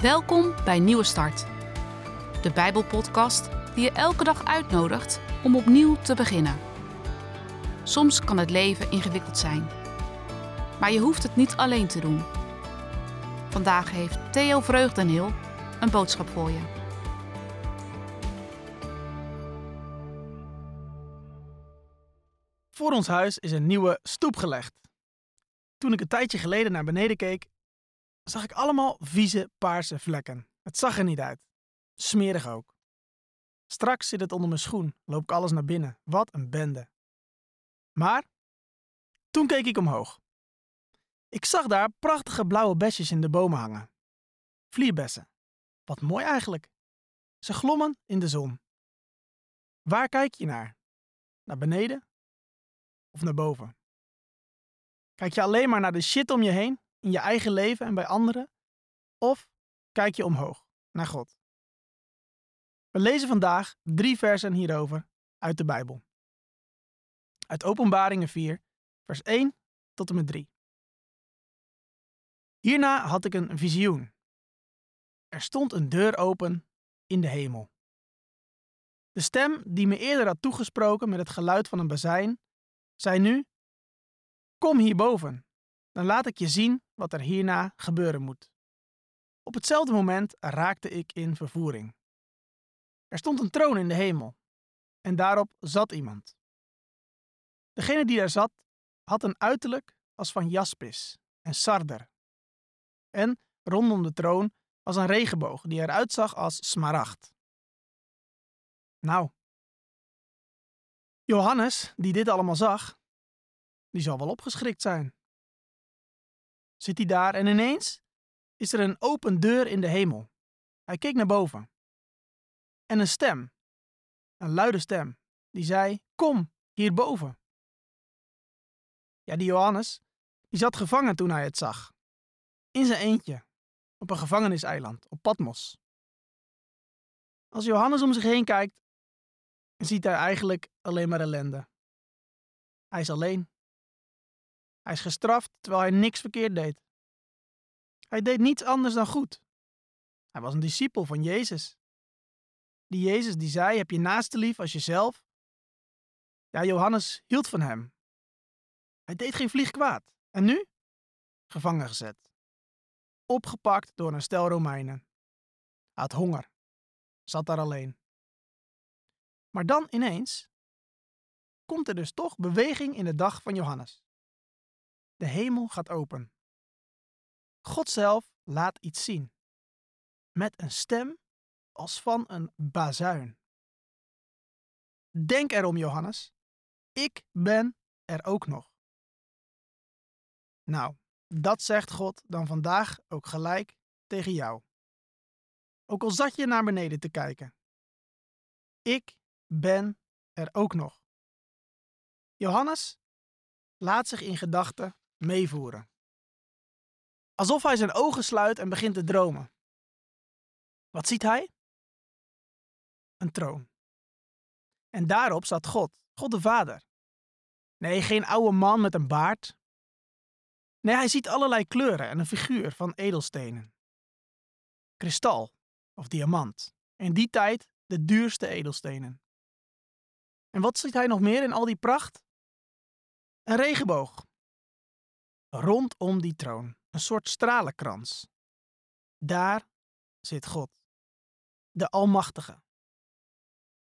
Welkom bij Nieuwe Start, de Bijbelpodcast die je elke dag uitnodigt om opnieuw te beginnen. Soms kan het leven ingewikkeld zijn, maar je hoeft het niet alleen te doen. Vandaag heeft Theo Vreugdeneel een boodschap voor je. Voor ons huis is een nieuwe stoep gelegd. Toen ik een tijdje geleden naar beneden keek, zag ik allemaal vieze paarse vlekken. Het zag er niet uit. Smerig ook. Straks zit het onder mijn schoen, loop ik alles naar binnen. Wat een bende. Maar toen keek ik omhoog. Ik zag daar prachtige blauwe besjes in de bomen hangen. Vlierbessen. Wat mooi eigenlijk. Ze glommen in de zon. Waar kijk je naar? Naar beneden of naar boven? Kijk je alleen maar naar de shit om je heen, in je eigen leven en bij anderen? Of kijk je omhoog, naar God? We lezen vandaag drie versen hierover uit de Bijbel. Uit Openbaringen 4, vers 1 tot en met 3. Hierna had ik een visioen. Er stond een deur open in de hemel. De stem die me eerder had toegesproken met het geluid van een bazijn, zei nu: Kom hierboven, dan laat ik je zien wat er hierna gebeuren moet. Op hetzelfde moment raakte ik in vervoering. Er stond een troon in de hemel en daarop zat iemand. Degene die daar zat had een uiterlijk als van jaspis en sarder. En rondom de troon was een regenboog die eruit zag als smaragd. Nou, Johannes, die dit allemaal zag, die zal wel opgeschrikt zijn. Zit hij daar en ineens is er een open deur in de hemel. Hij keek naar boven. En een stem, een luide stem, die zei: Kom hierboven. Ja, die Johannes, die zat gevangen toen hij het zag. In zijn eentje, op een gevangeniseiland, op Patmos. Als Johannes om zich heen kijkt, ziet hij eigenlijk alleen maar ellende. Hij is alleen. Hij is gestraft terwijl hij niks verkeerd deed. Hij deed niets anders dan goed. Hij was een discipel van Jezus. Die Jezus die zei: Heb je naaste lief als jezelf? Ja, Johannes hield van hem. Hij deed geen vlieg kwaad. En nu? Gevangen gezet. Opgepakt door een stel Romeinen. Hij had honger. Zat daar alleen. Maar dan ineens komt er dus toch beweging in de dag van Johannes. De hemel gaat open. God zelf laat iets zien. Met een stem als van een bazuin. Denk erom, Johannes. Ik ben er ook nog. Nou, dat zegt God dan vandaag ook gelijk tegen jou. Ook al zat je naar beneden te kijken. Ik ben er ook nog. Johannes laat zich in gedachten meevoeren. Alsof hij zijn ogen sluit en begint te dromen. Wat ziet hij? Een troon. En daarop zat God, God de Vader. Nee, geen oude man met een baard. Nee, hij ziet allerlei kleuren en een figuur van edelstenen. Kristal of diamant. In die tijd de duurste edelstenen. En wat ziet hij nog meer in al die pracht? Een regenboog. Rondom die troon een soort stralenkrans. Daar zit God, de Almachtige.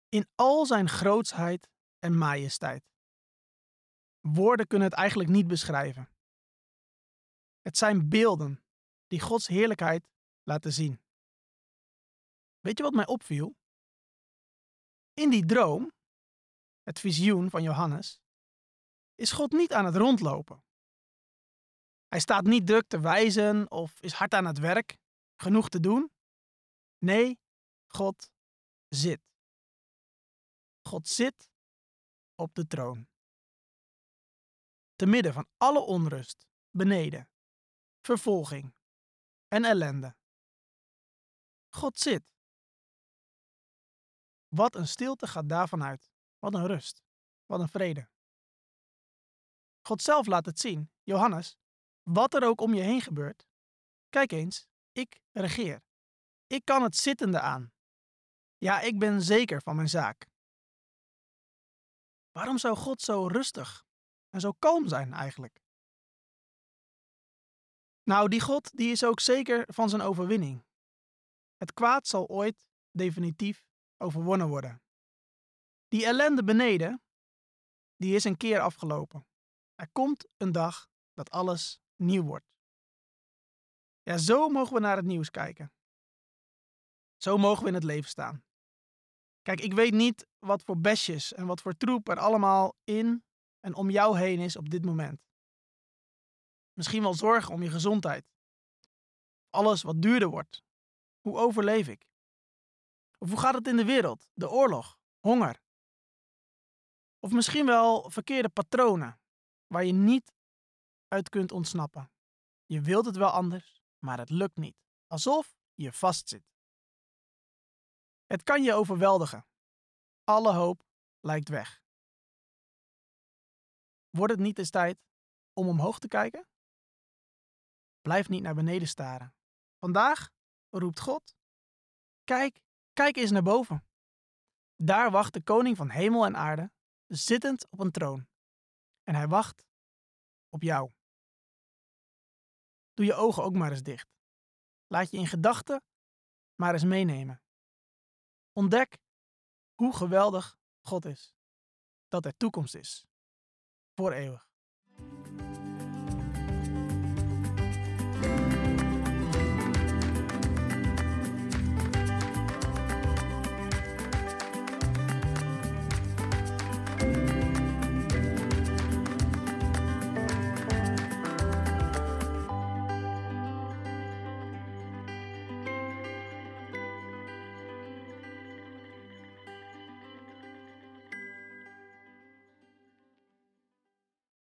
In al zijn grootsheid en majesteit. Woorden kunnen het eigenlijk niet beschrijven. Het zijn beelden die Gods heerlijkheid laten zien. Weet je wat mij opviel? In die droom, het visioen van Johannes, is God niet aan het rondlopen. Hij staat niet druk te wijzen of is hard aan het werk, genoeg te doen. Nee, God zit. God zit op de troon. Te midden van alle onrust, beneden, vervolging en ellende. God zit. Wat een stilte gaat daarvan uit. Wat een rust. Wat een vrede. God zelf laat het zien. Johannes wat er ook om je heen gebeurt, kijk eens, ik regeer. Ik kan het zittende aan. Ja, ik ben zeker van mijn zaak. Waarom zou God zo rustig en zo kalm zijn eigenlijk? Nou, die God die is ook zeker van zijn overwinning. Het kwaad zal ooit definitief overwonnen worden. Die ellende beneden, die is een keer afgelopen. Er komt een dag dat alles nieuw wordt. Ja, zo mogen we naar het nieuws kijken. Zo mogen we in het leven staan. Kijk, ik weet niet wat voor besjes en wat voor troep er allemaal in en om jou heen is op dit moment. Misschien wel zorgen om je gezondheid. Alles wat duurder wordt. Hoe overleef ik? Of hoe gaat het in de wereld? De oorlog, honger. Of misschien wel verkeerde patronen waar je niet uit kunt ontsnappen. Je wilt het wel anders, maar het lukt niet. Alsof je vastzit. Het kan je overweldigen. Alle hoop lijkt weg. Wordt het niet eens tijd om omhoog te kijken? Blijf niet naar beneden staren. Vandaag roept God: Kijk, kijk eens naar boven. Daar wacht de koning van hemel en aarde, zittend op een troon. En hij wacht op jou. Doe je ogen ook maar eens dicht. Laat je in gedachten maar eens meenemen. Ontdek hoe geweldig God is. Dat er toekomst is. Voor eeuwig.